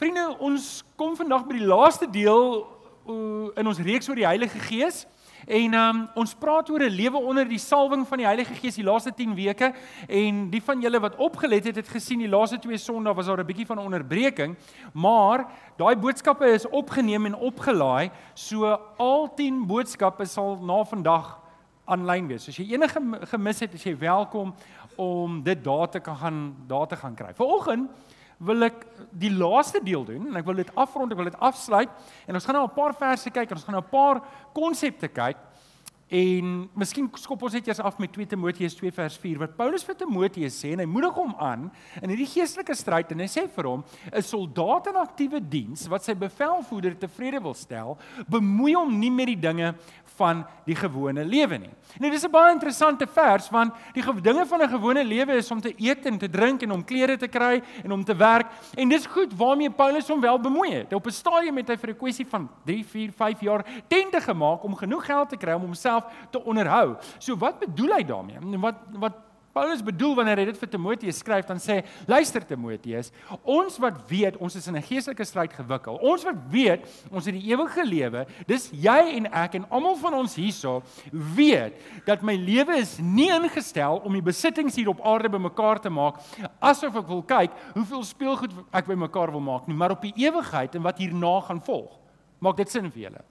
Vriende, ons kom vandag by die laaste deel uh, in ons reeks oor die Heilige Gees. En um, ons praat oor 'n lewe onder die salwing van die Heilige Gees die laaste 10 weke en die van julle wat opgelet het, het gesien die laaste twee Sondae was daar 'n bietjie van onderbreking, maar daai boodskappe is opgeneem en opgelaai, so al 10 boodskappe sal na vandag aanlyn wees. As jy enige gemis het, is jy welkom om dit daar te kan gaan daar te gaan kry. Vanoggend wil ek die laaste deel doen en ek wil dit afrond, ek wil dit afsluit en ons gaan nou 'n paar verse kyk en ons gaan nou 'n paar konsepte kyk. En miskien skop ons net eers af met 2 Timoteus 2 vers 4 wat Paulus vir Timoteus sê en hy moedig hom aan in hierdie geestelike stryd en hy sê vir hom 'n soldaat in aktiewe diens wat sy bevelvoerder tevrede wil stel, bemoei hom nie met die dinge van die gewone lewe nie. Nou dis 'n baie interessante vers want die dinge van 'n gewone lewe is om te eet en te drink en om klere te kry en om te werk en dis goed waarmee Paulus hom wel bemoei het. Op 'n stadium het hy vir 'n kwessie van 3, 4, 5 jaar tente gemaak om genoeg geld te kry om homself te onderhou. So wat bedoel hy daarmee? Wat wat Paulus bedoel wanneer hy dit vir Timoteus skryf, dan sê luister Timoteus, ons wat weet ons is in 'n geestelike stryd gewikkel. Ons wat weet ons het die ewige lewe, dis jy en ek en almal van ons hierso weet dat my lewe is nie ingestel om die besittings hier op aarde bymekaar te maak asof ek wil kyk hoeveel speelgoed ek bymekaar wil maak nie, maar op die ewigheid en wat hierna gaan volg. Maak dit sin vir julle?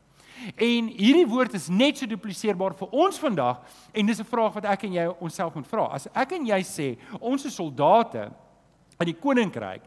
En hierdie woord is net so dupliseerbaar vir ons vandag en dis 'n vraag wat ek en jy onsself moet vra. As ek en jy sê ons is soldate in die koninkryk,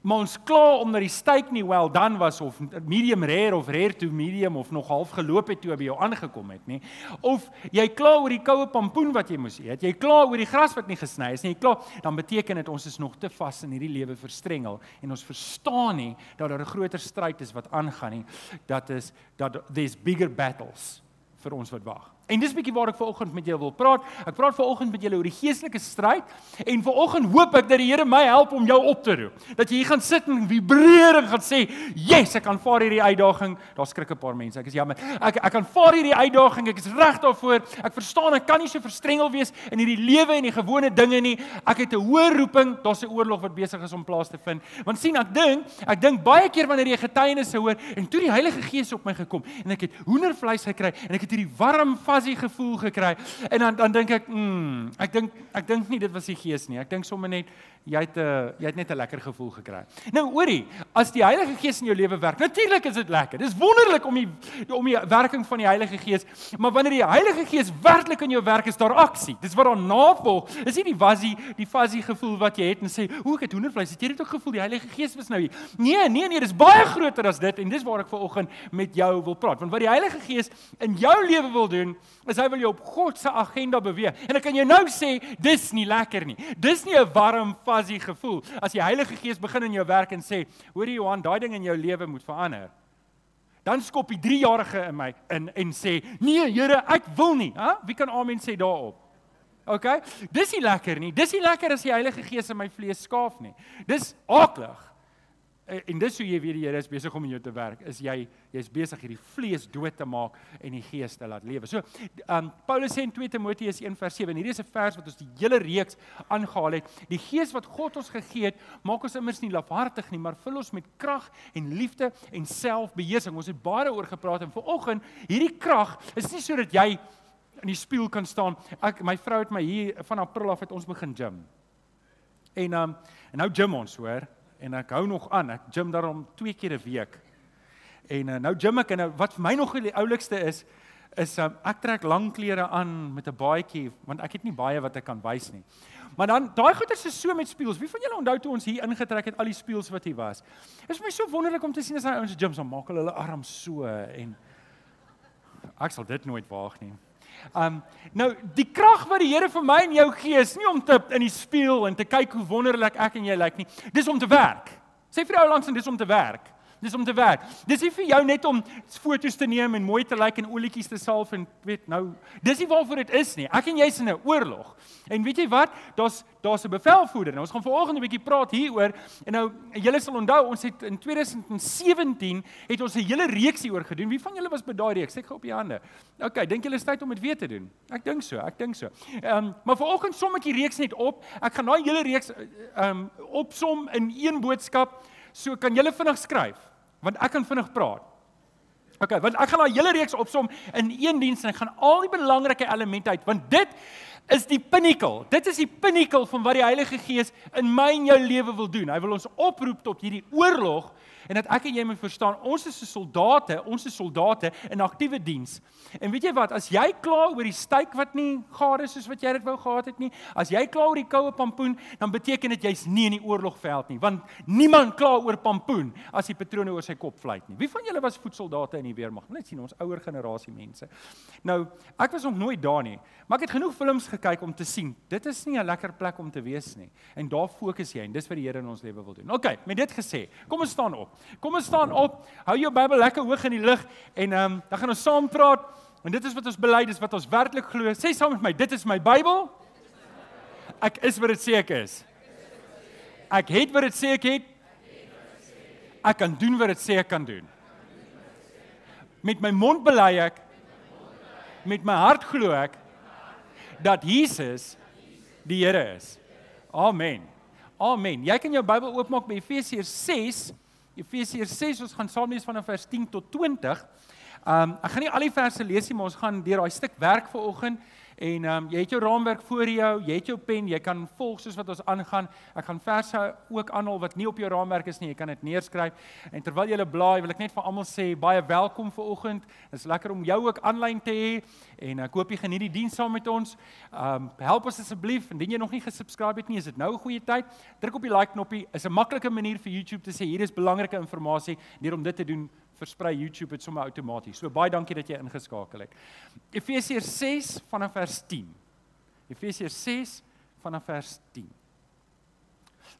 maar ons kla omdat die steak nie well done was of medium rare of rare to medium of nog half geloop het toe by jou aangekom het nie of jy kla oor die koue pampoen wat jy moes eet jy kla oor die gras wat nie gesny is nie jy kla dan beteken dit ons is nog te vas in hierdie lewe verstrengel en ons verstaan nie dat daar 'n groter stryd is wat aangaan nie dat is dat there's bigger battles vir ons wat wag En dis bietjie waar ek vanoggend met julle wil praat. Ek praat vanoggend met julle oor die geestelike stryd en vanoggend hoop ek dat die Here my help om jou op te roep. Dat jy hier gaan sit en vibreer en gaan sê, "Yes, ek kan vaar hierdie uitdaging." Daar skrik 'n paar mense. Ek is jammer. Ek ek kan vaar hierdie uitdaging. Ek is reg daarvoor. Ek verstaan ek kan nie so verstrengel wees in hierdie lewe en die gewone dinge nie. Ek het 'n hoë roeping. Daar's 'n oorlog wat besig is om plaas te vind. Want sien, ek dink, ek dink baie keer wanneer jy getuienisse hoor en toe die Heilige Gees op my gekom en ek het hoendervleis gekry en ek het hierdie warm fuzzy gevoel gekry. En dan dan dink ek, mm, ek dink ek dink nie dit was die gees nie. Ek dink sommer net jy het 'n uh, jy het net 'n lekker gevoel gekry. Nou oorie, as die Heilige Gees in jou lewe werk, natuurlik is dit lekker. Dis wonderlik om die om die werking van die Heilige Gees, maar wanneer die Heilige Gees werklik in jou werk, is daar aksie. Dis wat daar navolg. Dis nie die wasie, die fuzzy gevoel wat jy het en sê, "O, ek het hoendervleis." Het jy dit ook gevoel die Heilige Gees was nou hier? Nee, nee, nee, dis baie groter as dit en dis waar ek vanoggend met jou wil praat. Want wat die Heilige Gees in jou lewe wil doen, is hy wil jou op God se agenda beweeg. En ek kan jou nou sê, dis nie lekker nie. Dis nie 'n warm fuzzy gevoel as die Heilige Gees begin in jou werk en sê, "Hoor jy Johan, daai ding in jou lewe moet verander." Dan skop die 3-jarige in my in en sê, "Nee, Here, ek wil nie." Hæ? Wie kan amen sê daarop? OK. Dis nie lekker nie. Dis nie lekker as die Heilige Gees in my vlees skaaf nie. Dis aaklig. Eh, en dis hoe jy weet die Here is besig om in jou te werk. Is jy jy's besig hierdie vlees dood te maak en die gees te laat lewe. So, um, Paulus sê in 2 Timoteus 1:7 en hierdie is 'n vers wat ons die hele reeks aangehaal het. Die gees wat God ons gegee het, maak ons immers nie lafhartig nie, maar vul ons met krag en liefde en selfbeheersing. Ons het baie oor gepraat en vanoggend hierdie krag is nie sodat jy in die spieël kan staan. Ek my vrou het my hier van April af het ons begin gym. En um, en nou gym ons, hoor en ek hou nog aan. Ek gym daarom twee keer 'n week. En uh, nou gym ek en uh, wat vir my nog die oulikste is is um, ek trek lang klere aan met 'n baadjie want ek het nie baie wat ek kan wys nie. Maar dan daai goeters is so met spieëls. Wie van julle onthou toe ons hier ingetrek het al die spieëls wat hier was? Dit is my so wonderlik om te sien as daai ouens gyms dan maak hulle hulle arm so en ek sal dit nooit waag nie. Um nou die krag wat die Here vir my en jou gee is nie om te in die spieël en te kyk hoe wonderlik ek en jy lyk nie. Dis om te werk. Sê vir jou langs en dis om te werk. Dis om te werk. Dis nie vir jou net om foto's te neem en mooi te lyk en olietjies te salf en weet nou, dis nie waarvoor dit is nie. Ek en jy's in 'n oorlog. En weet jy wat? Daar's daar's 'n bevelvoerder. Nou ons gaan vanoggend 'n bietjie praat hieroor. En nou julle sal onthou, ons het in 2017 het ons 'n hele reeks hieroor gedoen. Wie van julle was by daai reeks? Ek gou op die hande. OK, dink julle is tyd om dit weer te doen? Ek dink so, ek dink so. Ehm, um, maar vanoggend som ek die reeks net op. Ek gaan daai hele reeks ehm um, opsom in een boodskap So kan julle vinnig skryf want ek kan vinnig praat. OK, want ek gaan daai hele reeks opsom in een diens en ek gaan al die belangrike elemente uit want dit is die pinnacle. Dit is die pinnacle van wat die Heilige Gees in my en jou lewe wil doen. Hy wil ons oproep tot hierdie oorlog en dat ek en jy moet verstaan ons is se soldate, ons is soldate in aktiewe diens. En weet jy wat, as jy kla oor die styk wat nie gaar is soos wat jy dit wou gehad het nie, as jy kla oor die koue pampoen, dan beteken dit jy's nie in die oorlogveld nie, want niemand kla oor pampoen as die patrone oor sy kop vlieg nie. Wie van julle was voetsoldate in die weermag? Net sien ons ouer generasie mense. Nou, ek was nog nooit daar nie, maar ek het genoeg films gekyk om te sien. Dit is nie 'n lekker plek om te wees nie. En daar fokus jy en dis wat die Here in ons lewe wil doen. OK, met dit gesê, kom ons staan op. Kom ons staan op. Hou jou Bybel lekker hoog in die lug en ehm um, dan gaan ons saam praat. En dit is wat ons bely, dis wat ons werklik glo. Sê saam met my, dit is my Bybel. Ek is wat dit sê ek is. Ek het wat dit sê ek het. Ek kan doen wat dit sê ek kan doen. Met my mond bely ek met my hart glo ek dat Jesus die Here is. Amen. Amen. Jy kan jou Bybel oopmaak by Efesiërs 6. Efesiërs 6, ons gaan saam lees vanaf vers 10 tot 20. Um ek gaan nie al die verse lees nie, maar ons gaan deur daai stuk werk vanoggend en um jy het jou raamwerk voor jou, jy het jou pen, jy kan volg soos wat ons aangaan. Ek gaan verse ook aanhaal wat nie op jou raamwerk is nie, jy kan dit neerskryf. En terwyl jy blaai, wil ek net vir almal sê baie welkom vanoggend. Dit is lekker om jou ook aanlyn te hê en ek hoop jy geniet die diens saam met ons. Um help ons asseblief indien jy nog nie gesubscribe het nie, is dit nou 'n goeie tyd. Druk op die like knoppie. Is 'n maklike manier vir YouTube te sê hier is belangrike inligting. Deur om dit te doen, versprei YouTube dit sommer outomaties. So baie dankie dat jy ingeskakel het. Efesiërs 6 vanaf vers 10. Efesiërs 6 vanaf vers 10.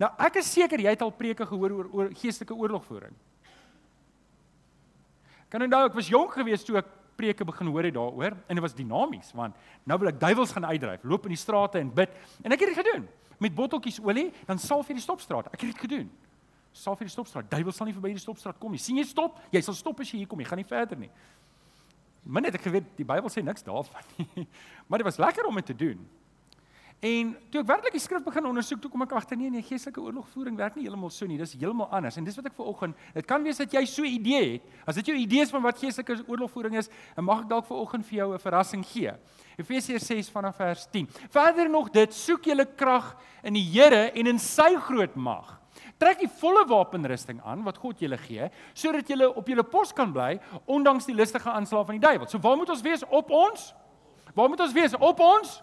Nou ek is seker jy het al preke gehoor oor oor geestelike oorlogvoering. Kan onthou ek was jonk geweest toe ek preke begin hoor het daaroor en dit was dinamies want nou wil ek duiwels gaan uitdryf, loop in die strate en bid en ek het dit gedoen met botteltjies olie, dan salf jy die stopstraat. Ek het dit gedoon sal vir die stopstraat. Duiwel sal nie verby die stopstraat kom nie. sien jy stop? Jy sal stop as jy hier kom. Jy gaan nie verder nie. Maar net ek geweet die Bybel sê niks daarvan nie. Maar dit was lekker om dit te doen. En toe ek werklik die skrif begin ondersoek, toe kom ek agter nee, nee, geestelike oorlogvoering werk nie heeltemal so nie. Dis heeltemal anders. En dis wat ek vir oggend, dit kan wees dat jy so 'n idee het. As dit jou idees van wat geestelike oorlogvoering is, dan mag ek dalk vir oggend vir jou 'n verrassing gee. Efesiërs 6 vanaf vers 10. Verder nog dit, soek julle krag in die Here en in sy groot mag. Trek die volle wapenrusting aan wat God julle gee, sodat julle op julle pos kan bly ondanks die listige aanslae van die duiwel. So waar moet ons wees op ons? Waar moet ons wees op ons?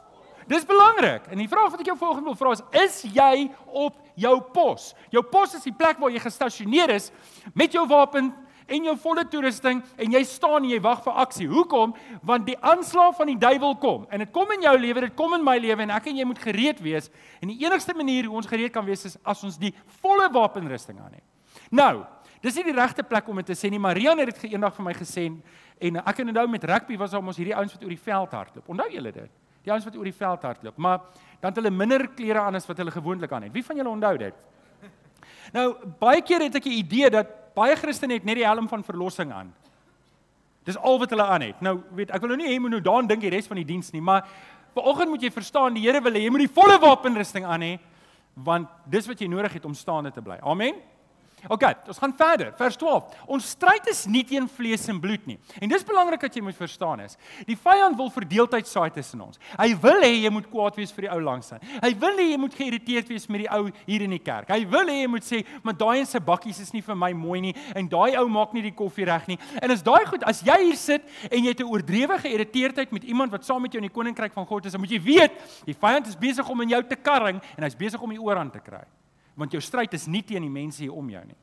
Dis belangrik. En die vraag wat ek jou volgende wil vra is: Is jy op jou pos? Jou pos is die plek waar jy gestasioneer is met jou wapen en jou volle toerusting en jy staan en jy wag vir aksie. Hoekom? Want die aanslag van die duiwel kom. En dit kom in jou lewe, dit kom in my lewe en ek en jy moet gereed wees. En die enigste manier hoe ons gereed kan wees is as ons die volle wapenrusting aan het. Nou, dis nie die regte plek om dit te sê nie. Marian het dit eendag vir my gesê en ek en onthou met rugby was daar ons hierdie ouens wat oor die veld hardloop. Onthou julle dit? Die ouens wat oor die veld hardloop, maar dan het hulle minder klere aan as wat hulle gewoonlik aan het. Wie van julle onthou dit? Nou, baie keer het ek 'n idee dat baie Christene het net die helm van verlossing aan. Dis al wat hulle aan het. Nou weet ek wil nou nie hê moet nou daaraan dink die res van die diens nie, maar vanoggend moet jy verstaan die Here wil hê jy moet die volle wapenrusting aan hê want dis wat jy nodig het om staande te bly. Amen. OK, ons gaan verder. Vers 12. Ons stryd is nie teen vlees en bloed nie. En dis belangrik dat jy moet verstaan is. Die vyand wil verdeeldheid saai tussen ons. Hy wil hê jy moet kwaad wees vir die ou langs aan. Hy wil hê jy moet geïrriteerd wees met die ou hier in die kerk. Hy wil hê jy moet sê, "Maar daai en se bakkies is nie vir my mooi nie en daai ou maak nie die koffie reg nie." En as daai goed, as jy hier sit en jy het 'n oordrewe geïrriteerdheid met iemand wat saam met jou in die koninkryk van God is, dan moet jy weet, die vyand is besig om in jou te karring en hy's besig om die oor aan te kry want jou stryd is nie teen die mense hier om jou nie.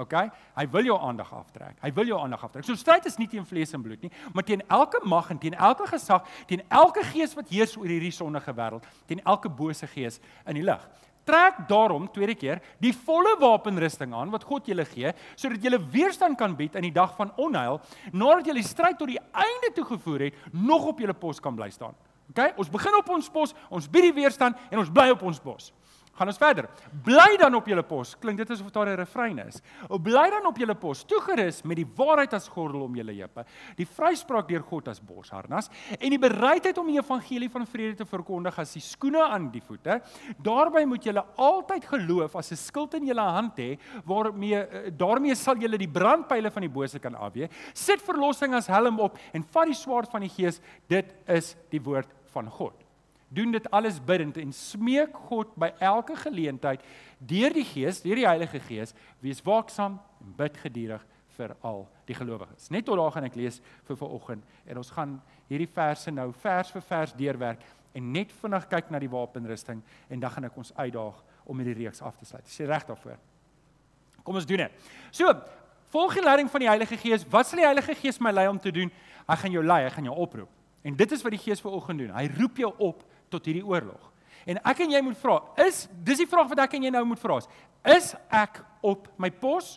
OK? Hy wil jou aandag aftrek. Hy wil jou aandag aftrek. So stryd is nie teen vlees en bloed nie, maar teen elke mag en teen elke gesag, teen elke gees wat heers oor hierdie sondige wêreld, teen elke bose gees in die lig. Trek daarom tweede keer die volle wapenrusting aan wat God julle gee sodat julle weerstand kan bied in die dag van onheil nadat julle die stryd tot die einde toe gevoer het nog op julle pos kan bly staan. OK? Ons begin op ons pos, ons bied die weerstand en ons bly op ons pos. Gaan ons verder. Bly dan op julle pos. Klink dit asof daar 'n refrein is. Bly dan op julle pos, toegerus met die waarheid as gordel om julle heupe, die vryspraak deur God as borsharnas en die bereidheid om die evangelie van vrede te verkondig as die skoene aan die voete. Daarby moet julle altyd geloof as 'n skild in julle hand hê waarmee eh, daarmee sal julle die brandpyle van die bose kan afweer. Sit verlossing as helm op en vat die swaard van die gees. Dit is die woord van God doen dit alles bidend en smeek God by elke geleentheid deur die Gees, deur die Heilige Gees, wees waaksaam en bid geduldig vir al die gelowiges. Net tot daar gaan ek lees vir vanoggend en ons gaan hierdie verse nou vers vir vers deurwerk en net vinnig kyk na die wapenrusting en dan gaan ek ons uitdaag om hierdie reeks af te sluit. Sê reg daarvoor. Kom ons doen dit. So, volg die leiding van die Heilige Gees. Wat sal die Heilige Gees my lei om te doen? Hy gaan jou lei, hy gaan jou oproep. En dit is wat die Gees vanoggend doen. Hy roep jou op tot hierdie oorlog. En ek en jy moet vra, is dis die vraag wat ek en jy nou moet vra is, is ek op my pos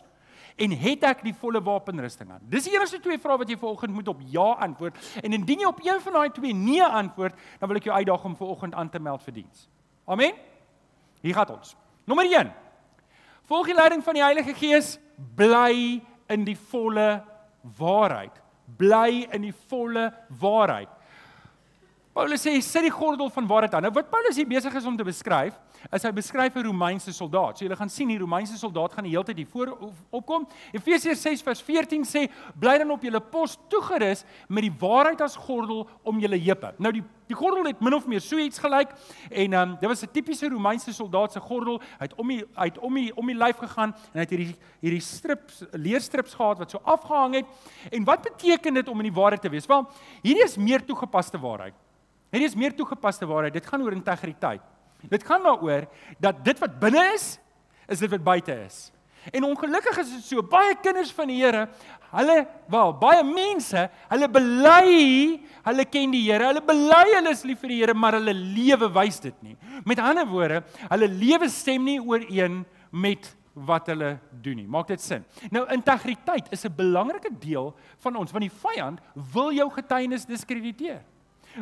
en het ek die volle wapenrusting aan? Dis die enigste twee vrae wat jy vanoggend moet op ja antwoord. En indien jy op een van daai twee nee antwoord, dan wil ek jou uitdaag om vanoggend aan te meld vir diens. Amen. Hier gaan ons. Nommer 1. Volg die leiding van die Heilige Gees, bly in die volle waarheid. Bly in die volle waarheid. Paulus sê sit die gordel van waarheid aan. Nou wat Paulus hier besig is om te beskryf, is hy beskryf 'n Romeinse soldaat. So julle gaan sien die Romeinse soldaat gaan die hele tyd hier voor opkom. Efesiërs 6 vers 14 sê bly dan op julle pos toegerus met die waarheid as gordel om julle heupe. Nou die die gordel het min of meer so iets gelyk en ehm um, dit was 'n tipiese Romeinse soldaat se gordel. Hy het om die hy het om die om die lyf gegaan en hy het hierdie hierdie strips leerstrips gehad wat so afgehang het. En wat beteken dit om in die waarheid te wees? Wel, hierdie is meer toegepaste waarheid. Hierdie is meer toegepaste waarheid. Dit gaan oor integriteit. Dit gaan daaroor dat dit wat binne is, is dit wat buite is. En ongelukkig is dit so baie kinders van die Here, hulle wel, baie mense, hulle bely, hulle ken die Here, hulle bely hulle is lief vir die Here, maar hulle lewe wys dit nie. Met ander woorde, hulle lewe stem nie ooreen met wat hulle doen nie. Maak dit sin? Nou integriteit is 'n belangrike deel van ons want die vyand wil jou getuienis diskrediteer.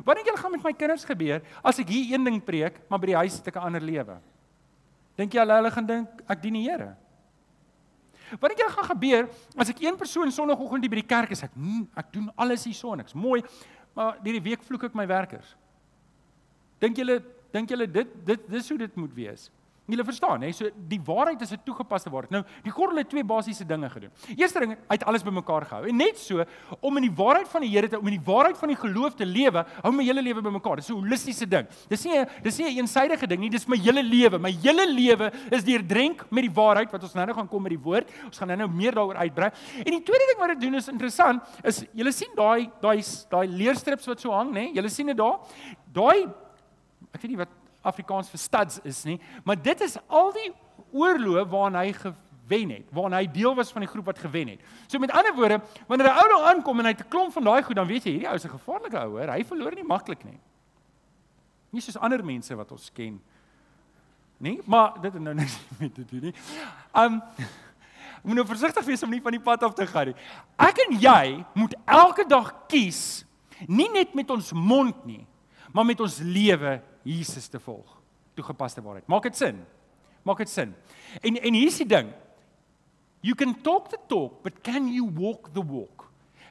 Wat dink julle gaan met my kinders gebeur as ek hier een ding preek, maar by die huis het ek 'n ander lewe? Dink jy hulle hulle gaan dink ek dien die Here? Wat dink julle gaan gebeur as ek een persoon sonoggend by die kerk is ek hm, ek doen alles hier soniks, mooi, maar hierdie week vloek ek my werkers. Dink julle dink julle dit dit dis hoe dit moet wees? Julle verstaan, hè? So die waarheid is 'n toegepaste waarheid. Nou, die gordel het twee basiese dinge gedoen. Eerste ding, hy het alles bymekaar gehou. En net so om in die waarheid van die Here te om in die waarheid van die geloof te lewe, hou my hele lewe bymekaar. Dis 'n holistiese ding. Dis nie dis nie 'n eensidedige ding nie, dis my hele lewe. My hele lewe is deurdrenk met die waarheid wat ons nou-nou gaan kom met die woord. Ons gaan nou-nou meer daaroor uitbrei. En die tweede ding wat dit doen is interessant, is julle sien daai daai daai leerstrips wat so hang, né? Julle sien dit daar. Daai ek weet nie wat Afrikaans vir studs is nie, maar dit is al die oorloë waarna hy gewen het, waarna hy deel was van die groep wat gewen het. So met ander woorde, wanneer 'n ou nou aankom en hy het 'n klomp van daai goed, dan weet jy hierdie ou is 'n gevaarlike ou, hoor. Hy verloor nie maklik nie. Nie soos ander mense wat ons ken. Nee, maar dit het nou niks met te doen nie. Um moet nou versigtig wees om nie van die pad af te gaan nie. Ek en jy moet elke dag kies, nie net met ons mond nie, maar met ons lewe Jesus te volg. Toegepaste waarheid. Maak dit sin? Maak dit sin? En en hier's die ding. You can talk the talk, but can you walk the walk?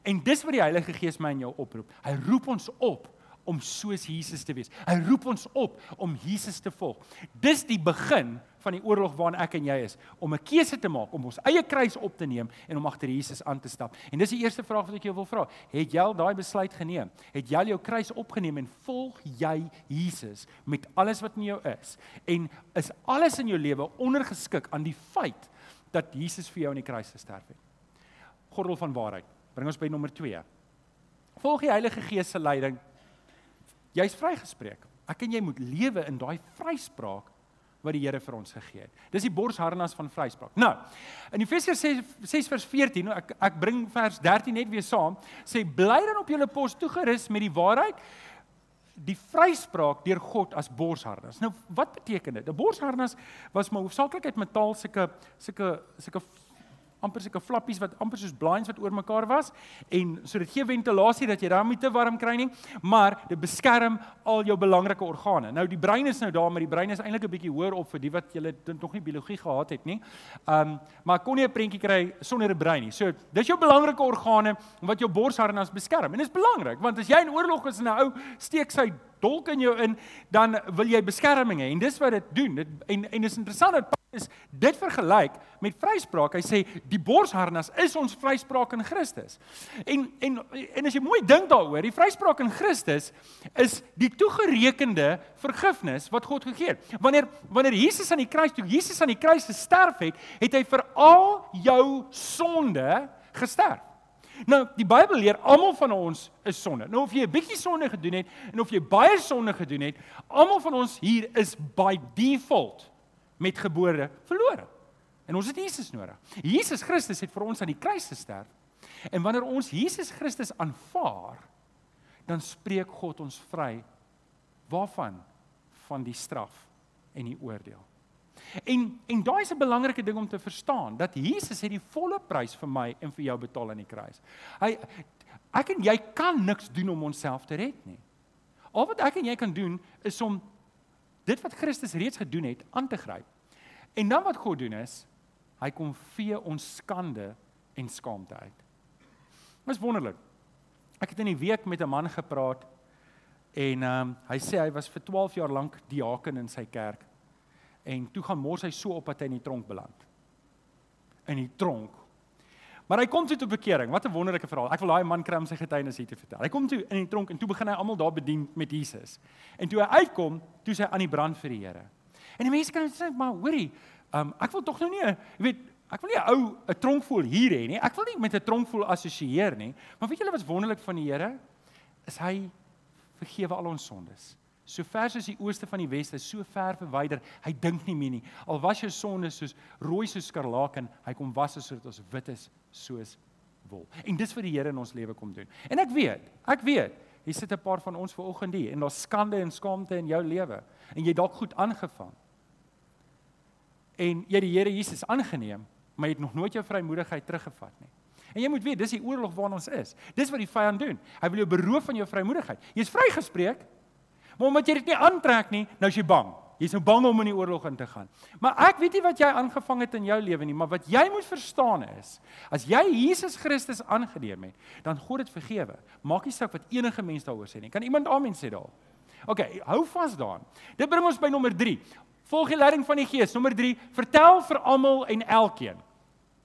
En dis wat die Heilige Gees my en jou oproep. Hy roep ons op om soos Jesus te wees. Hy roep ons op om Jesus te volg. Dis die begin van die oorlog waarin ek en jy is om 'n keuse te maak om ons eie kruis op te neem en om agter Jesus aan te stap. En dis die eerste vraag wat ek jou wil vra. Het jy al daai besluit geneem? Het jy al jou kruis opgeneem en volg jy Jesus met alles wat in jou is? En is alles in jou lewe ondergeskik aan die feit dat Jesus vir jou aan die kruis gesterf het? Gordel van waarheid. Bring ons by nommer 2. Volg die Heilige Gees se leiding Jy's vrygespreek. Ek en jy moet lewe in daai vryspraak wat die Here vir ons gegee het. Dis die borsharnas van vryspraak. Nou, in Efesiërs 6, 6 vers 14, ek ek bring vers 13 net weer saam, sê bly dan op julle pos toegerus met die waarheid die vryspraak deur God as borsharnas. Nou, wat beteken dit? 'n Borsharnas was maar hoofsaaklik uit metaal sulke sulke sulke amper sulke flappies wat amper soos blinds wat oor mekaar was en so dit gee ventilasie dat jy daar nie te warm kry nie, maar dit beskerm al jou belangrike organe. Nou die brein is nou daar, maar die brein is eintlik 'n bietjie hoër op vir die wat julle nog nie biologie gehad het nie. Um maar kon nie 'n prentjie kry sonder 'n brein nie. So dis jou belangrike organe wat jou borsharnas beskerm. En dit is belangrik want as jy in oorlog is en 'n ou steek sy dolk in jou in, dan wil jy beskerming hê en dis wat dit doen. Dit en en dis interessant dat is dit vergelyk met vryspraak. Hy sê die borsharnas is ons vryspraak in Christus. En en en as jy mooi dink daaroor, die vryspraak in Christus is die toegerekende vergifnis wat God gegee het. Wanneer wanneer Jesus aan die kruis toe Jesus aan die kruis gesterf het, het hy vir al jou sonde gesterf. Nou, die Bybel leer almal van ons is sonde. Nou of jy 'n bietjie sonde gedoen het en of jy baie sonde gedoen het, almal van ons hier is by default met gebore verlore. En ons het Jesus nodig. Jesus Christus het vir ons aan die kruis gesterf. En wanneer ons Jesus Christus aanvaar, dan spreek God ons vry waarvan van die straf en die oordeel. En en daai is 'n belangrike ding om te verstaan dat Jesus het die volle prys vir my en vir jou betaal aan die kruis. Hy ek en jy kan niks doen om onsself te red nie. Al wat ek en jy kan doen is om dit wat Christus reeds gedoen het aan te gryp. En dan wat God doen is, hy kom vee ons skande en skaamte uit. Dit is wonderlik. Ek het in die week met 'n man gepraat en ehm um, hy sê hy was vir 12 jaar lank diaken in sy kerk. En toe gaan mors hy so op dat hy in die tronk beland. In die tronk. Maar hy kom toe tot bekering. Wat 'n wonderlike verhaal. Ek wil daai man kry om sy getuienis hier te vertel. Hy kom toe in die tronk en toe begin hy almal daar bedien met Jesus. En toe hy uitkom, toe sê hy aan die brand vir die Here. En die mense kan sê, maar hoorie, um, ek wil tog nou nie, jy weet, ek wil nie 'n ou 'n tronkvoel hier hê nie. Ek wil nie met 'n tronkvoel assosieer nie. Maar weet julle wat wonderlik van die Here? Is hy vergewe al ons sondes. So ver soos die ooste van die weste, so ver verwyder, hy dink nie meer nie. Al was jou sondes soos rooi soos skarlaken, hy kom was sodat ons wit is soos wol. En dis wat die Here in ons lewe kom doen. En ek weet, ek weet, hier sit 'n paar van ons ver oggend hier en daar's skande en skaamte in jou lewe en jy dalk goed aangevang en jy die Here Jesus aangeneem, maar jy het nog nooit jou vrymoedigheid teruggevat nie. En jy moet weet, dis die oorlog waarin ons is. Dis wat die vyand doen. Hy wil jou beroof van jou vrymoedigheid. Jy's vrygespreek, maar omdat jy dit nie aantrek nie, nou is jy bang. Jy's nou bang om in die oorlog in te gaan. Maar ek weet nie wat jy aangevang het in jou lewe nie, maar wat jy moet verstaan is, as jy Jesus Christus aangeneem het, dan God dit vergewe. Maak nie saak wat enige mens daaroor sê nie. Kan iemand amen sê daar? OK, hou vas daaraan. Dit bring ons by nommer 3. Volg die leiding van die Gees. Nommer 3, vertel vir almal en elkeen.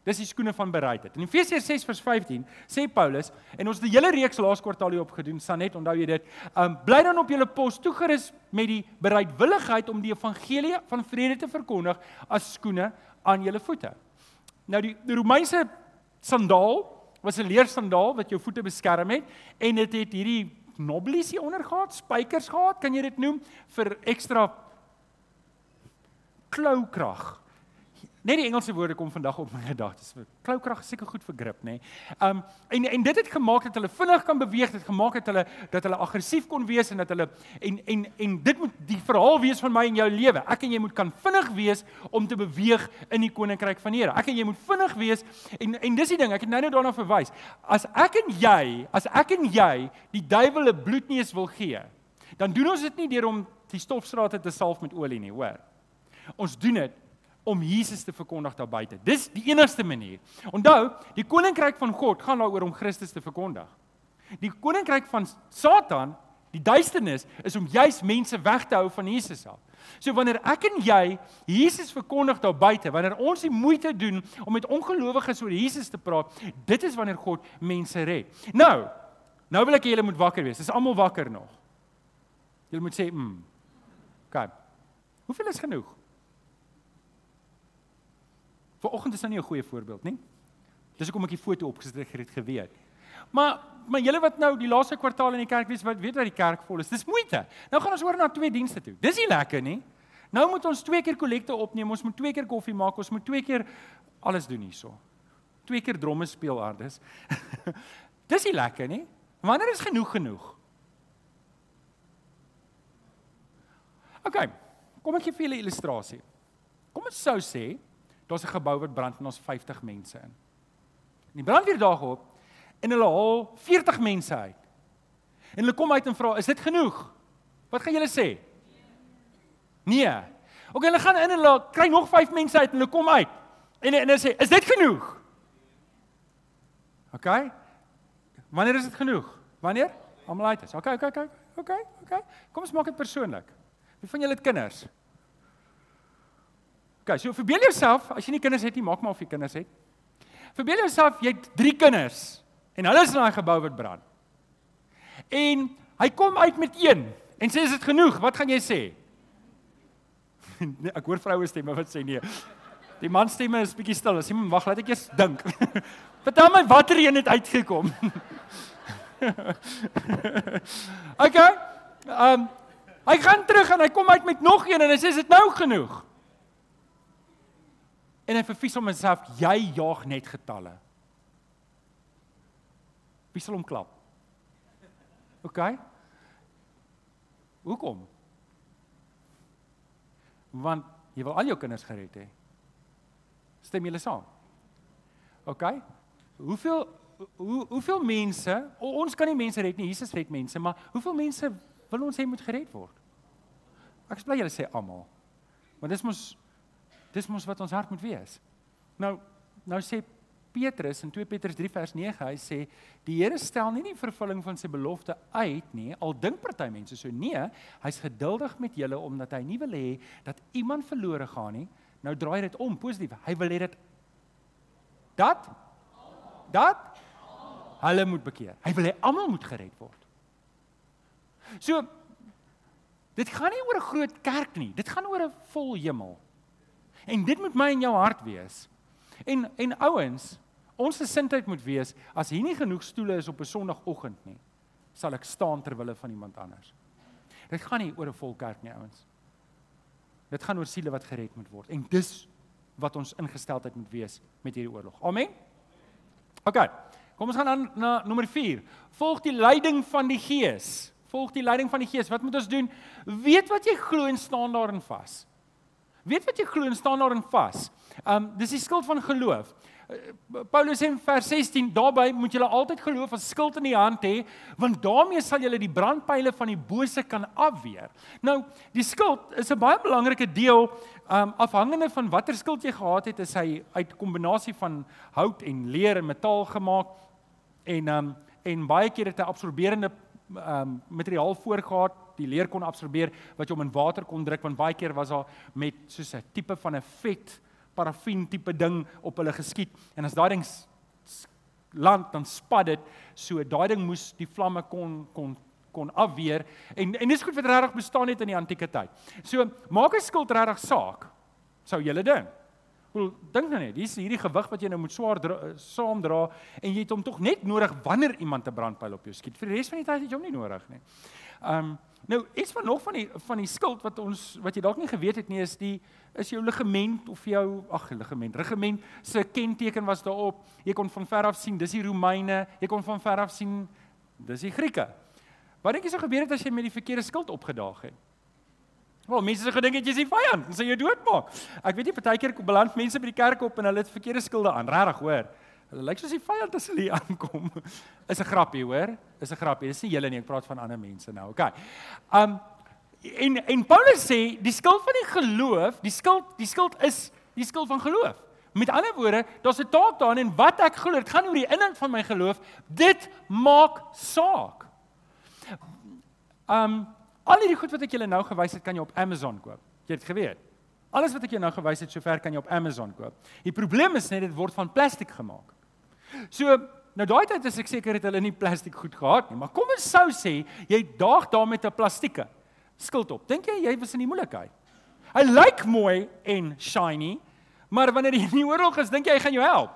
Dis die skoene van bereidheid. In Efesiërs 6:15 sê Paulus en ons het die hele reeks laas kwartaal hier opgedoen, Sanet, onthou jy dit? Um bly dan op julle pos toegerus met die bereidwilligheid om die evangelie van vrede te verkondig as skoene aan julle voete. Nou die, die Romeinse sandaal was 'n leersandaal wat jou voete beskerm het en dit het, het hierdie knobbelies hier onder gehad, spykers gehad, kan jy dit noem vir ekstra kloukrag. Net die Engelse woorde kom vandag op my gedagtes. Kloukrag is seker goed vir grip, nê. Nee. Um en en dit het gemaak dat hulle vinnig kan beweeg, dit gemaak dat hulle dat hulle aggressief kon wees en dat hulle en en en dit moet die verhaal wees van my en jou lewe. Ek en jy moet kan vinnig wees om te beweeg in die koninkryk van die Here. Ek en jy moet vinnig wees en en dis die ding, ek het nou net daarna verwys. As ek en jy, as ek en jy die duiwel 'n bloedneus wil gee, dan doen ons dit nie deur om die stofstrate te salf met olie nie, hoor. Ons doen dit om Jesus te verkondig daar buite. Dis die enigste manier. Onthou, die koninkryk van God gaan daaroor om Christus te verkondig. Die koninkryk van Satan, die duisternis, is om juis mense weg te hou van Jesus af. So wanneer ek en jy Jesus verkondig daar buite, wanneer ons die moeite doen om met ongelowiges oor Jesus te praat, dit is wanneer God mense red. Nou, nou wil ek hê julle moet wakker wees. Dis almal wakker nog. Julle moet sê, "Mm." OK. Hoeveel is genoeg? Vanoggend is nou nie 'n goeie voorbeeld nie. Dis hoekom ek die foto opgesit het geweet. Maar maar julle wat nou die laaste kwartaal in die kerk wees, wat weet wat die kerk vol is. Dis moeite. Nou gaan ons oor na twee dienste toe. Dis nie lekker nie. Nou moet ons twee keer kollekte opneem, ons moet twee keer koffie maak, ons moet twee keer alles doen hierso. Twee keer dromme speel aardes. Dis nie lekker nie. Wanneer is genoeg genoeg? OK. Kom ek gee vir julle 'n illustrasie. Kom ons sou sê Daar's 'n gebou wat brand en ons 50 mense in. Die brandweer daag op en hulle haal 40 mense uit. En hulle kom uit en vra, "Is dit genoeg?" Wat gaan julle sê? Nee. OK, hulle gaan in en hulle kry nog 5 mense uit en hulle kom uit. En en hulle sê, "Is dit genoeg?" OK. Wanneer is dit genoeg? Wanneer? Almal uit is. OK, OK, OK. OK, OK. Kom ons maak dit persoonlik. Wie van julle het kinders? OK, so verbeel jouself, as jy nie kinders het nie, maak maar of jy kinders het. Verbeel jouself jy het 3 kinders en hulle is in daai gebou wat brand. En hy kom uit met een en sê is dit genoeg? Wat gaan jy sê? nee, ek hoor vroue stemme wat sê nee. Die man stemme is bietjie stil. As jy wag, laat ek eers dink. Vertel my watter een het uitgekom. okay. Ehm um, hy gaan terug en hy kom uit met nog een en hy sê is dit nou genoeg? En hy verfies hom homself jy jaag net getalle. Wie sal hom klap? OK. Hoekom? Want jy wil al jou kinders gered hê. Stem julle saam? OK. Hoeveel hoe hoeveel mense ons kan nie mense red nie Jesus red mense maar hoeveel mense wil ons hê moet gered word ek bly julle sê almal want dis mos Dis mos wat ons hart moet wees. Nou nou sê Petrus in 2 Petrus 3 vers 9, hy sê die Here stel nie die vervulling van sy belofte uit nie. Al dink party mense so nee, hy's geduldig met julle omdat hy nie wil hê dat iemand verlore gaan nie. Nou draai dit om positief. Hy wil hê dit dat dat hulle moet bekeer. Hy wil hê almal moet gered word. So dit gaan nie oor 'n groot kerk nie. Dit gaan oor 'n vol hemel. En dit moet my in jou hart wees. En en ouens, ons gesindheid moet wees as hier nie genoeg stoele is op 'n Sondagoggend nie, sal ek staan ter wille van iemand anders. Dit gaan nie oor 'n vol kerk nie, ouens. Dit gaan oor siele wat gered moet word. En dis wat ons ingesteldheid moet wees met hierdie oorlog. Amen. OK. Kom ons gaan aan na nommer 4. Volg die leiding van die Gees. Volg die leiding van die Gees. Wat moet ons doen? Weet wat jy glo en staan daarin vas. Weet wat jy glo en staan daarin vas. Um dis die skild van geloof. Uh, Paulus sê in vers 16, daarbey moet julle altyd geloof as skild in die hand hê, want daarmee sal julle die brandpyle van die bose kan afweer. Nou, die skild is 'n baie belangrike deel um afhangende van watter skild jy gehad het, is hy uit kombinasie van hout en leer en metaal gemaak en um en baie keer het hy absorberende um materiaal voorgehad die leer kon absorbeer wat jy om in water kon druk want baie keer was daar met soos 'n tipe van 'n vet parafin tipe ding op hulle geskiet en as daai ding land dan spat dit so daai ding moes die vlamme kon kon kon afweer en en dis goed wat regtig bestaan het in die antieke tyd. So maak 'n skild regtig saak. Sou julle dink? Wel dink nou net, dis hierdie gewig wat jy nou moet swaar dra, saam dra en jy het hom tog net nodig wanneer iemand 'n brandpyl op jou skiet. Vir die res van die tyd het jy hom nie nodig nie. Um, nou iets van nog van die van die skild wat ons wat jy dalk nie geweet het nie is die is jou ligament of jou ag ligament, regiment se kenteken was daarop. Jy kon van ver af sien, dis die Romeine. Jy kon van ver af sien, dis die Grieke. Wat dink jy sou gebeur het as jy met die verkeerde skild opgedaag het? Wel, mense het gedink jy is die vyand, hulle sê jy doodmaak. Ek weet nie partykeer beland mense by die kerk op en hulle het verkeerde skilde aan, regtig hoor. Hulle lyk soos die vyand as hulle hier aankom. Is 'n grappie, hoor? Is 'n grappie. Dis nie julle nie, ek praat van ander mense nou. Okay. Um en en Paulus sê die skuld van die geloof, die skuld, die skuld is die skuld van geloof. Met ander woorde, daar's 'n taak daarin en wat ek glo, dit gaan oor die inhoud van my geloof. Dit maak saak. Um Al hierdie goed wat ek julle nou gewys het, kan jy op Amazon koop. Jy het geweet. Alles wat ek jou nou gewys het sover kan jy op Amazon koop. Die probleem is net dit word van plastiek gemaak. So, nou daai tyd is ek seker het hulle nie plastiek goed gehad nie, maar kom ons sou sê jy daag daar met 'n plastieke skild op. Dink jy jy was in die moeilikheid? Hy lyk mooi en shiny, maar wanneer jy in die oorlog is, dink jy hy gaan jou help?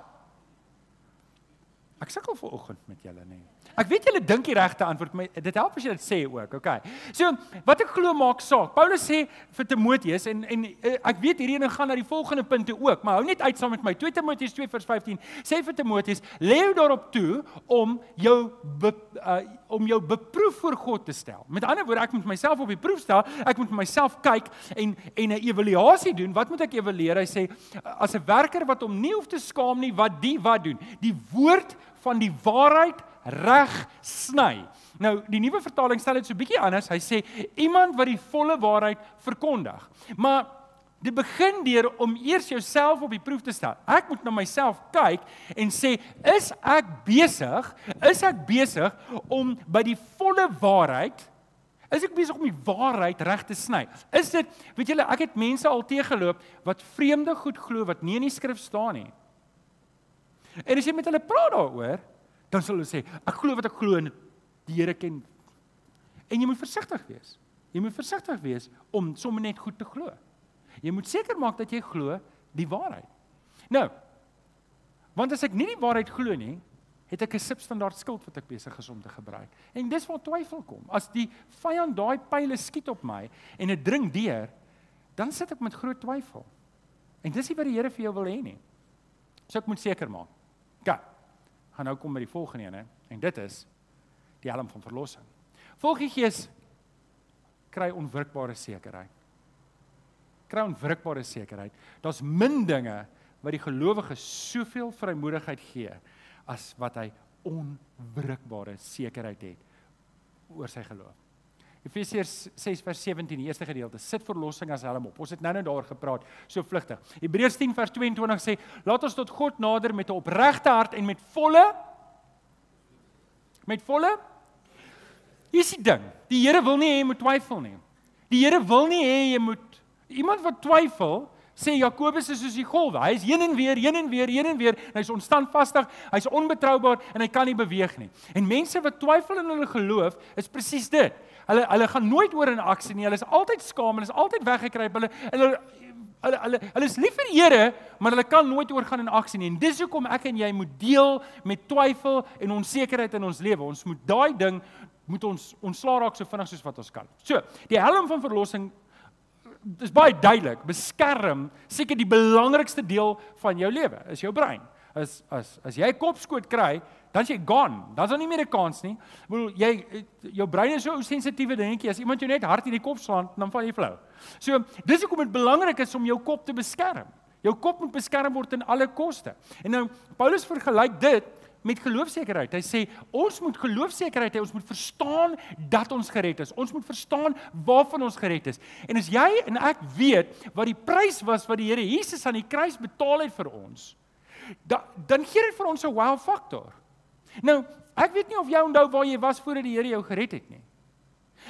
Ek sukkel ver oggend met julle nê. Ek weet julle dink die regte antwoord, maar dit help as jy dit sê ook, okay. So, wat ek glo maak saak. Paulus sê vir Timoteus en en uh, ek weet hierdie ene gaan na die volgende punte ook, maar hou net uit saam met my. 2 Timoteus 2:15 sê vir Timoteus, lê daarop toe om jou be, uh, om jou beproef voor God te stel. Met ander woorde, ek moet myself op die proef stel. Ek moet myself kyk en en 'n evaluasie doen. Wat moet ek evalueer? Hy sê as 'n werker wat hom nie hoef te skaam nie, wat die wat doen? Die woord van die waarheid reg sny. Nou, die nuwe vertaling stel dit so bietjie anders. Hy sê iemand wat die volle waarheid verkondig. Maar dit begin deur om eers jouself op die proef te stel. Ek moet na myself kyk en sê, is ek besig? Is ek besig om by die volle waarheid Is ek besig om die waarheid reg te sny? Is dit, weet julle, ek het mense al teëgeloop wat vreemde goed glo wat nie in die skrif staan nie. En as jy met hulle praat daaroor, dan sal hulle sê, ek glo wat ek glo en die Here ken. En jy moet versigtig wees. Jy moet versigtig wees om sommer net goed te glo. Jy moet seker maak dat jy glo die waarheid. Nou, want as ek nie die waarheid glo nie, het ek 'n substandard skild wat ek besig is om te gebruik. En dis waar twyfel kom. As die vyand daai pile skiet op my en dit dring deur, dan sit ek met groot twyfel. En dis nie wat die Here vir jou wil hê nie. So ek moet seker maak. Gaan nou kom by die volgende een hè en dit is die helm van verlossing. Volgie Gees kry onwrikbare sekerheid. Kry onwrikbare sekerheid. Daar's min dinge wat die gelowige soveel vrymoedigheid gee as wat hy onwrikbare sekerheid het oor sy geloof. Efesiërs 6 vers 17 die eerste gedeelte sit verlossing as helm op. Ons het nou-nou daaroor gepraat, so vlugtig. Hebreërs 10 vers 22 sê, "Laat ons tot God nader met 'n opregte hart en met volle met volle is die ding. Die Here wil nie hê jy moet twyfel nie. Die Here wil nie hê jy moet iemand wat twyfel sê Jakobus is soos die golwe. Hy is heen en weer, heen en weer, heen en weer. Hy's onstandvastig, hy's onbetroubaar en hy kan nie beweeg nie. En mense wat twyfel in hulle geloof, is presies dit. Hulle hulle gaan nooit oor in aksie nie. Hulle is altyd skaam, hulle is altyd weggekruip. Hulle hulle hulle hulle hulle is lief vir die Here, maar hulle kan nooit oorgaan in aksie nie. En dis hoekom ek en jy moet deel met twyfel en onsekerheid in ons lewe. Ons moet daai ding moet ons ontslaa raak so vinnig soos wat ons kan. So, die helm van verlossing dis baie duidelik. Beskerm seker die belangrikste deel van jou lewe, is jou brein. As as as jy kopskoot kry, dan jy gone. Dan's daar nie meer 'n kans nie. Ek bedoel jy jou brein is so sensitiewe dingetjie as iemand jou net hard in die kop slaan, dan val jy flou. So, dis hoekom dit belangrik is om jou kop te beskerm. Jou kop moet beskerm word ten alle koste. En nou Paulus vergelyk dit met geloofsekerheid. Hy sê ons moet geloofsekerheid hê, ons moet verstaan dat ons gered is. Ons moet verstaan waarvan ons gered is. En as jy en ek weet wat die prys was wat die Here Jesus aan die kruis betaal het vir ons, da, dan gee dit vir ons 'n wow faktor. Nou, ek weet nie of jy onthou waar jy was voordat die Here jou gered het nie.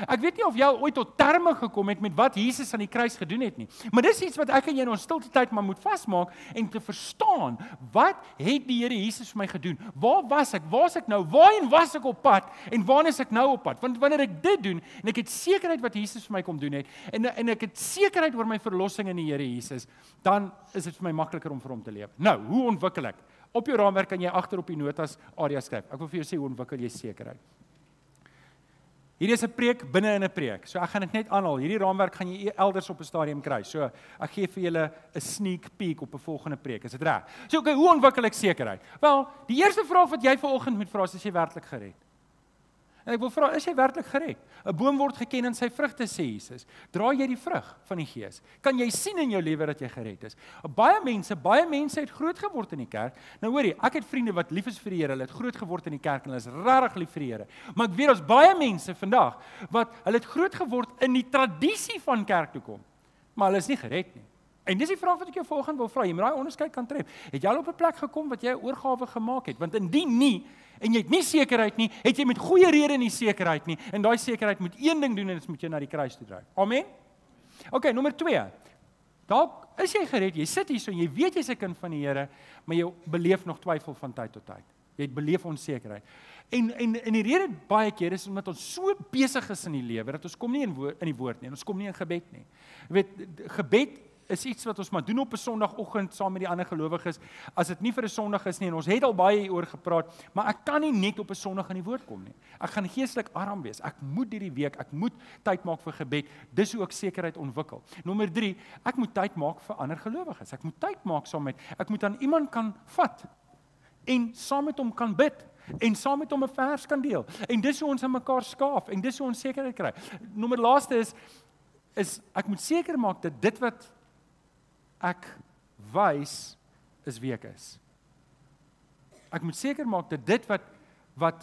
Ek weet nie of jy ooit tot terme gekom het met wat Jesus aan die kruis gedoen het nie. Maar dis iets wat ek en jy in ons stilte tyd maar moet vasmaak en te verstaan, wat het die Here Jesus vir my gedoen? Waar was ek? Waar's ek nou? Waarheen was ek op pad? En waar is ek nou op pad? Want wanneer ek dit doen en ek het sekerheid wat Jesus vir my kom doen het en en ek het sekerheid oor my verlossing in die Here Jesus, dan is dit vir my makliker om vir hom te leef. Nou, hoe ontwikkel ek? Op jou raamwerk kan jy agter op die notas area skryf. Ek wil vir jou sê hoe ontwikkel jy sekerheid. Hierdie is 'n preek binne in 'n preek. So ek gaan dit net aanhaal. Hierdie raamwerk gaan jy elders op 'n stadium kry. So ek gee vir julle 'n sneak peek op 'n volgende preek. Is dit reg? So okay, hoe ontwikkel ek sekerheid? Wel, die eerste vraag wat jy vanoggend moet vra is as jy werklik gered. En ek wil vra, is jy werklik gered? 'n Boom word geken in sy vrugte sê Jesus. Dra jy die vrug van die Gees? Kan jy sien in jou lewe dat jy gered is? Baie mense, baie mense het groot geword in die kerk. Nou hoorie, ek het vriende wat lief is vir die Here. Hulle het groot geword in die kerk en hulle is regtig lief vir die Here. Maar ek weet daar's baie mense vandag wat hulle het groot geword in die tradisie van kerk toe kom. Maar hulle is nie gered nie. En dis die vraag wat ek jou volgende wil vra. Jy moet daai onderskeid kan tref. Het jy al op 'n plek gekom wat jy 'n oorgawe gemaak het? Want indien nie en jy het nie sekerheid nie, het jy met goeie rede nie sekerheid nie. En daai sekerheid moet een ding doen en dit moet jou na die kruis toe dryf. Amen. OK, nommer 2. Dalk is jy gered. Jy sit hier so en jy weet jy's 'n kind van die Here, maar jy beleef nog twyfel van tyd tot tyd. Jy beleef onsekerheid. En en en die rede baie keer is omdat ons so besig is in die lewe dat ons kom nie in woord, in die woord nie. Ons kom nie in gebed nie. Jy weet gebed is iets wat ons maar doen op 'n Sondagoggend saam met die ander gelowiges. As dit nie vir 'n Sondag is nie en ons het al baie hieroor gepraat, maar ek kan nie net op 'n Sondag aan die woord kom nie. Ek gaan geestelik arm wees. Ek moet hierdie week, ek moet tyd maak vir gebed. Dis hoe ek sekerheid ontwikkel. Nommer 3, ek moet tyd maak vir ander gelowiges. Ek moet tyd maak saam met ek moet aan iemand kan vat en saam met hom kan bid en saam met hom 'n vers kan deel. En dis hoe ons aan mekaar skaaf en dis hoe ons sekerheid kry. Nommer laaste is is ek moet seker maak dat dit wat ek wys is wie ek is. Ek moet seker maak dat dit wat wat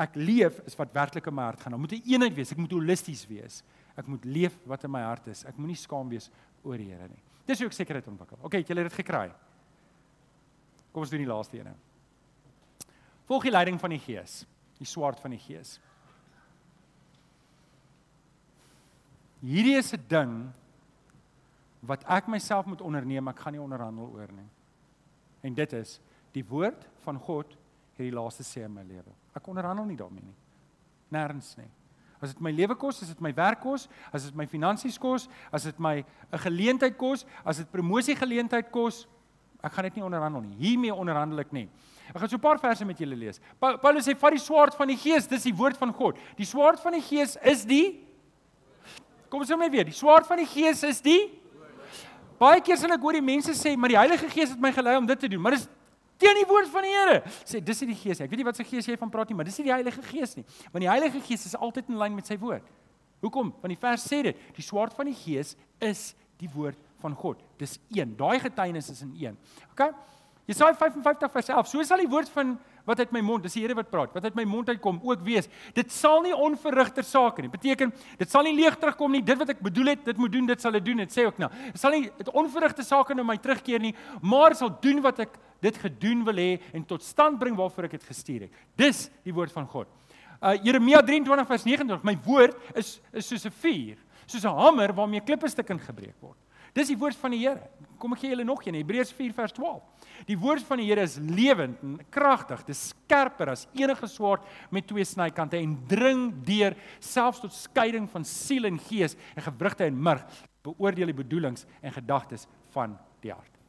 ek leef is wat werklik in my hart gaan. Daar moet 'n eenheid wees. Ek moet holisties wees. Ek moet leef wat in my hart is. Ek moenie skaam wees oor die Here nie. Dis hoe ek sekerheid ontwikkel. OK, het julle dit gekry? Kom ons doen die laaste een. Volg die leiding van die Gees, die swaard van die Gees. Hierdie is 'n ding wat ek myself moet onderneem, ek gaan nie onderhandel oor nie. En dit is die woord van God het die laaste sê in my lewe. Ek onderhandel nie daarmee nie. Nêrens nie. As dit my lewe kos, as dit my werk kos, as dit my finansies kos, as dit my 'n geleentheid kos, as dit promosie geleentheid kos, ek gaan dit nie onderhandel nie. Hiermee onderhandel ek nie. Ek gaan so 'n paar verse met julle lees. Paulus sê vat die swaard van die Gees, dis die woord van God. Die swaard van die Gees is die Kom ons sê net weer, die swaard van die Gees is die Baie keer sal ek hoor die mense sê, maar die Heilige Gees het my gelei om dit te doen, maar dis teen die woord van die Here. Sê dis nie die Gees nie. Ek weet nie wat se Gees jy van praat nie, maar dis nie die Heilige Gees nie. Want die Heilige Gees is altyd in lyn met sy woord. Hoekom? Want die vers sê dit, die swaard van die Gees is die woord van God. Dis een. Daai getuienis is in een. OK? Jesaja 55 vers 11. So sal die woord van wat uit my mond, dis die Here wat praat, wat uit my mond uitkom ook wees. Dit sal nie onverrigter sake nie. Beteken dit sal nie leeg terugkom nie. Dit wat ek bedoel het, dit moet doen, dit sal dit doen. Dit sê ook nou. Dit sal nie dit onverrigter sake na my terugkeer nie, maar sal doen wat ek dit gedoen wil hê en tot stand bring waarvoor ek dit gestuur het. Dis die woord van God. Uh Jeremia 23 vers 29. My woord is is soos 'n vuur, soos 'n hamer waarmee klippe stukkend gebreek word. Dis die woord van die Here. Kom ek gee julle nog een, Hebreërs 4 vers 12. Die woord van die Here is lewend en kragtig, dis skerper as enige swaard met twee snykante en dring deur selfs tot skeiding van siel en gees en gewrigte en murg, beoordeel die bedoelings en gedagtes van die hart.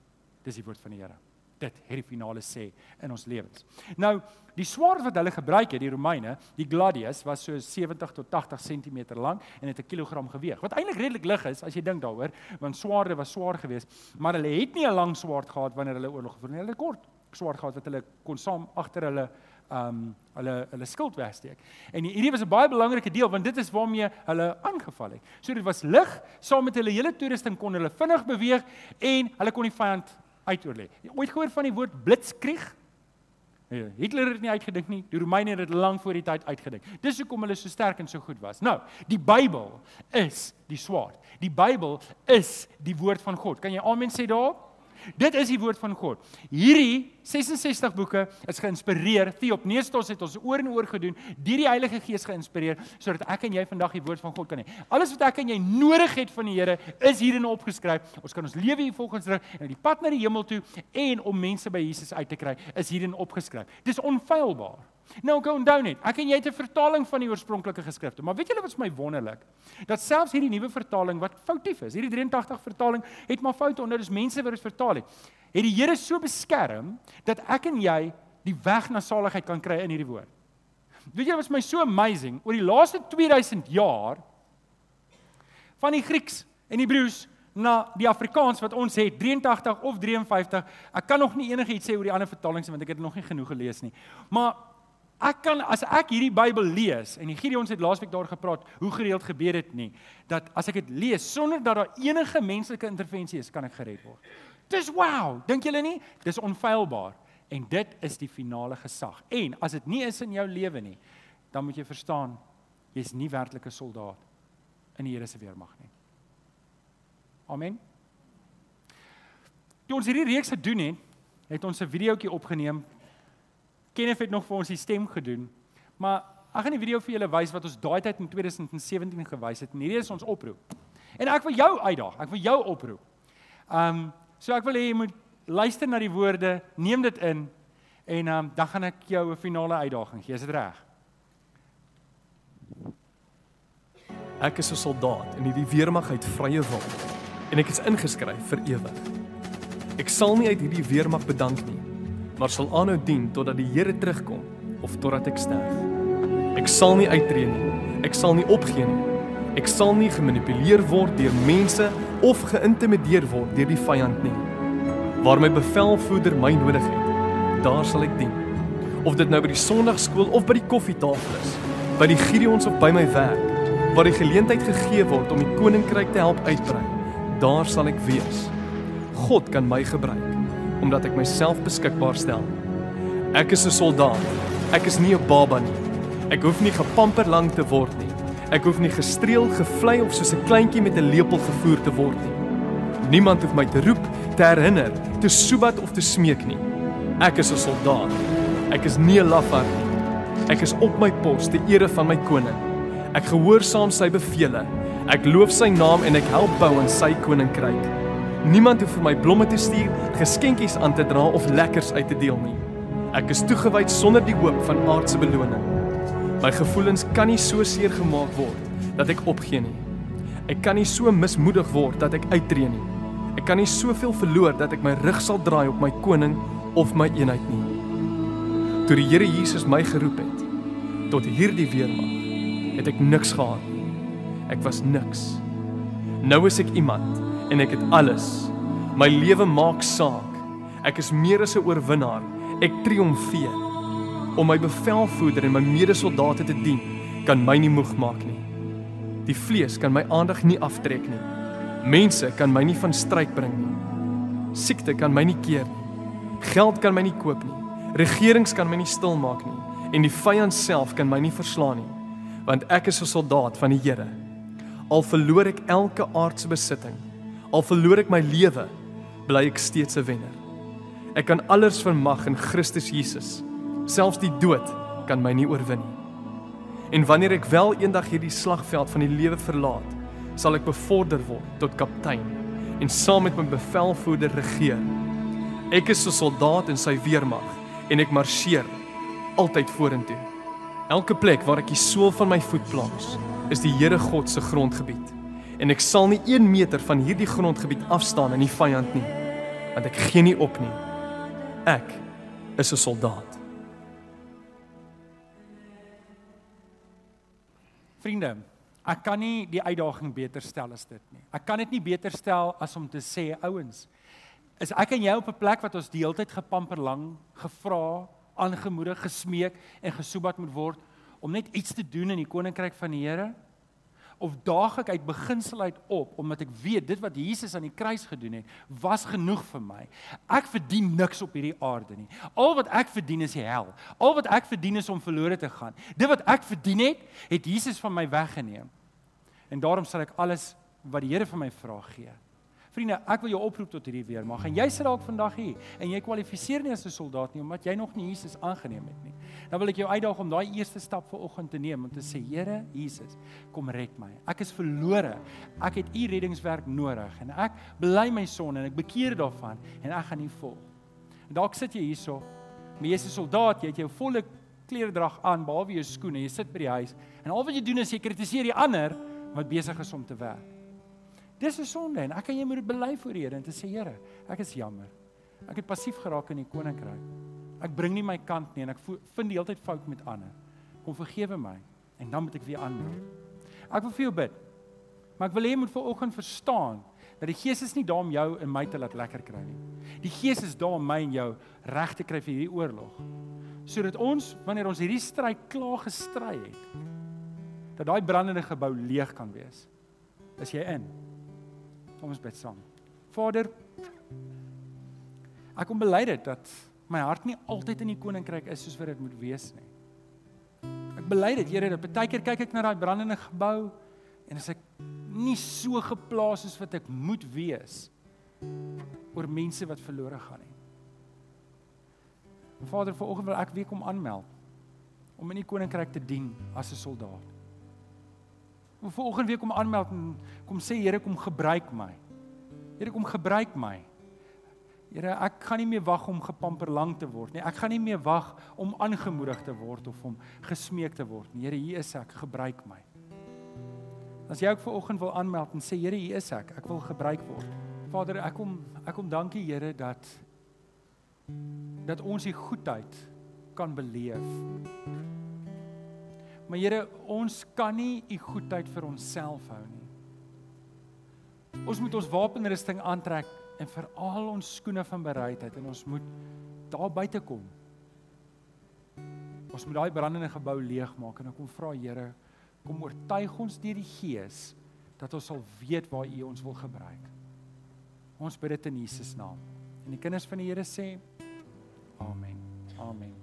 Dis die woord van die Here. Dit het die finale sê in ons lewens. Nou, die swaard wat hulle gebruik het, die Romeine, die gladius was so 70 tot 80 cm lank en het 'n kilogram geweg. Wat eintlik redelik lig is as jy dink daaroor, want swaarde was swaar geweest, maar hulle het nie 'n lang swaard gehad wanneer hulle oorlog gevoer nie. Hulle het kort swaard gehad wat hulle kon saam agter hulle um hulle hulle skild wegsteek. En hierdie was 'n baie belangrike deel want dit is waarmee hulle aangeval het. So dit was lig, saam met hulle hele toerusting kon hulle vinnig beweeg en hulle kon die vyand uitoorlê. Ooit gehoor van die woord blitzkrieg? Nee, Hitler het dit nie uitgedink nie. Die Romeine het dit lank voor die tyd uitgedink. Dis hoekom hulle so sterk en so goed was. Nou, die Bybel is die swaard. Die Bybel is die woord van God. Kan jy amen sê daarop? Dit is die woord van God. Hierdie 66 boeke is geïnspireer. Theopneustos het ons oor en oor gedoen, deur die Heilige Gees geïnspireer sodat ek en jy vandag die woord van God kan hê. Alles wat ek en jy nodig het van die Here is hierin opgeskryf. Ons kan ons lewe hier volgens rig en die pad na die hemel toe en om mense by Jesus uit te kry is hierin opgeskryf. Dis onfeilbaar. Nou gou onthou net, ek en jy het 'n vertaling van die oorspronklike geskrifte, maar weet julle wat vir my wonderlik? Dat selfs hierdie nuwe vertaling wat foutief is, hierdie 83 vertaling het maar foute onder, dis mense wat dit vertaal het. Het die Here so beskerm dat ek en jy die weg na saligheid kan kry in hierdie woord. Weet julle wat vir my so amazing, oor die laaste 2000 jaar van die Grieks en Hebreëus na die Afrikaans wat ons het 83 of 53. Ek kan nog nie enigiets sê oor die ander vertalings want ek het nog nie genoeg gelees nie. Maar Ek kan as ek hierdie Bybel lees en die Gideons het laasweek daar gepraat hoe gereeld gebeur dit nie dat as ek dit lees sonder dat daar enige menslike intervensie is, kan ek gered word. Dis wow, dink julle nie? Dis onfeilbaar en dit is die finale gesag. En as dit nie is in jou lewe nie, dan moet jy verstaan jy's nie werklik 'n soldaat in die Here se weermag nie. Amen. Toe ons hierdie reeks gedoen het, het ons 'n videoetjie opgeneem Kenneth het nog vir ons die stem gedoen. Maar ek gaan die video vir julle wys wat ons daai tyd in 2017 gewys het. En hierdie is ons oproep. En ek wil jou uitdaag. Ek wil jou oproep. Um so ek wil hê jy moet luister na die woorde, neem dit in en um dan gaan ek jou 'n finale uitdaging gee. Is dit reg? Ek is 'n soldaat in hierdie weermag uit vrye wil. en ek is ingeskryf vir ewig. Ek sal nie uit hierdie weermag bedank nie, maar sal aanhou dien totdat die Here terugkom of totdat ek sterf. Ek sal nie uittreë nie. Ek sal nie opgee nie. Ek sal nie gemanipuleer word deur mense of geïntimideer word deur die vyand nie. Waar my bevelvoerder my nodig het, daar sal ek dien. Of dit nou by die Sondagskool of by die koffietafel is, by die Gideons of by my werk, waar die geleentheid gegee word om die koninkryk te help uitbrei, daar sal ek wees. God kan my gebruik omdat ek myself beskikbaar stel. Ek is 'n soldaat. Ek is nie 'n baba nie. Ek hoef nie gepamper lank te word nie. Ek hoef nie gestreel, gevlei of soos 'n kleintjie met 'n lepel gevoer te word nie. Niemand hoef my te roep, te herinner, te soebat of te smeek nie. Ek is 'n soldaat. Ek is nie 'n lafaard nie. Ek is op my pos te ere van my koning. Ek gehoorsaam sy bevele. Ek loof sy naam en ek help bou aan sy koninkryk. Niemand hoef vir my blomme te stuur, geskenkies aan te dra of lekkers uit te deel nie. Ek is toegewyd sonder die hoop van aardse beloning. My gevoelens kan nie so seer gemaak word dat ek opgee nie. Ek kan nie so mismoedig word dat ek uittreë nie. Ek kan nie soveel verloor dat ek my rug sal draai op my koning of my eenheid nie. Toe die Here Jesus my geroep het tot hierdie weermag, het ek niks gehad nie. Ek was niks. Nou is ek iemand en ek het alles. My lewe maak saak. Ek is meer as 'n oorwinnaar. Ek triomfeer. Om my bevelvoerder en my medesoldate te dien, kan my nie moeg maak nie. Die vlees kan my aandag nie aftrek nie. Mense kan my nie van stryd bring nie. Siekte kan my nie keer nie. Geld kan my nie koop nie. Regerings kan my nie stil maak nie en die vyand self kan my nie verslaan nie, want ek is 'n soldaat van die Here. Al verloor ek elke aardse besitting, Al verloor ek my lewe, bly ek steeds 'n wenner. Ek kan alles vermag in Christus Jesus. Selfs die dood kan my nie oorwin nie. En wanneer ek wel eendag hierdie slagveld van die lewe verlaat, sal ek bevorder word tot kaptein en saam met my bevelvoerder regeer. Ek is 'n soldaat in sy weermag en ek marseer altyd vorentoe. Elke plek waar ek die sool van my voet plaas, is die Here God se grondgebied en ek sal nie 1 meter van hierdie grondgebied afstaan in die vyand nie want ek gee nie op nie. Ek is 'n soldaat. Vriende ek kan nie die uitdaging beter stel as dit nie. Ek kan dit nie beter stel as om te sê ouens is ek en jy op 'n plek wat ons die hele tyd gepamper lang gevra aangemoedig gesmeek en gesoebat moet word om net iets te doen in die koninkryk van die Here of daag ek uit beginsel uit op omdat ek weet dit wat Jesus aan die kruis gedoen het was genoeg vir my. Ek verdien niks op hierdie aarde nie. Al wat ek verdien is die hel. Al wat ek verdien is om verlore te gaan. Dit wat ek verdien het, het Jesus van my weggeneem. En daarom sal ek alles wat die Here vir my vra gee. Vriende, ek wil jou oproep tot hierdie weermag. En jy sit dalk vandag hier en jy kwalifiseer nie as 'n soldaat nie omdat jy nog nie Jesus aangeneem het nie. Dan wil ek jou uitdaag om daai eerste stap vir oggend te neem om te sê, Here Jesus, kom red my. Ek is verlore. Ek het u reddingswerk nodig en ek bely my sonde en ek bekeer daarvan en ek gaan u volg. En dalk sit jy hierso, maar jy's 'n soldaat, jy het jou volle kleredrag aan behalwe jou skoene. Jy sit by die huis en al wat jy doen is jy kritiseer die ander wat besig is om te werk. Dis 'n sonde en ek en jy moet dit bely voor die Here en te sê Here, ek is jammer. Ek het passief geraak in die koninkryk. Ek bring nie my kant nie en ek vind die hele tyd fout met ander. Kom vergewe my en dan moet ek weer aanbid. Ek wil vir jou bid. Maar ek wil hê jy moet vanoggend verstaan dat die Gees is nie daar om jou en my te laat lekker kry nie. Die Gees is daar om my en jou reg te kry vir hierdie oorlog. Sodat ons wanneer ons hierdie stryd klaar gestry het, dat daai brandende gebou leeg kan wees. Is jy in? Kom ons bid saam. Vader, ek kom bely dit dat my hart nie altyd in die koninkryk is soos wat dit moet wees nie. Ek bely dit, Here, dat baie keer kyk ek na daai brandende gebou en as ek nie so geplaas is wat ek moet wees oor mense wat verlore gaan nie. Vader, vanoggend wil ek weer kom aanmeld om in die koninkryk te dien as 'n soldaat vanoggend weer kom aanmeld en kom sê Here kom gebruik my. Here kom gebruik my. Here ek gaan nie meer wag om gepamper lank te word nie. Ek gaan nie meer wag om aangemoedig te word of om gesmeek te word nie. Here hier is ek, gebruik my. As jy ook vanoggend wil aanmeld en sê Here, hier is ek. Ek wil gebruik word. Vader, ek kom ek kom dankie Here dat dat ons die goedheid kan beleef. Maar Here, ons kan nie u goedheid vir onsself hou nie. Ons moet ons wapenrusting aantrek en veral ons skoene van bereidheid en ons moet daar buite kom. Ons moet daai brandende gebou leegmaak en ek kom vra Here, kom oortuig ons deur die Gees dat ons sal weet waar U ons wil gebruik. Ons bid dit in Jesus naam. En die kinders van die Here sê Amen. Amen.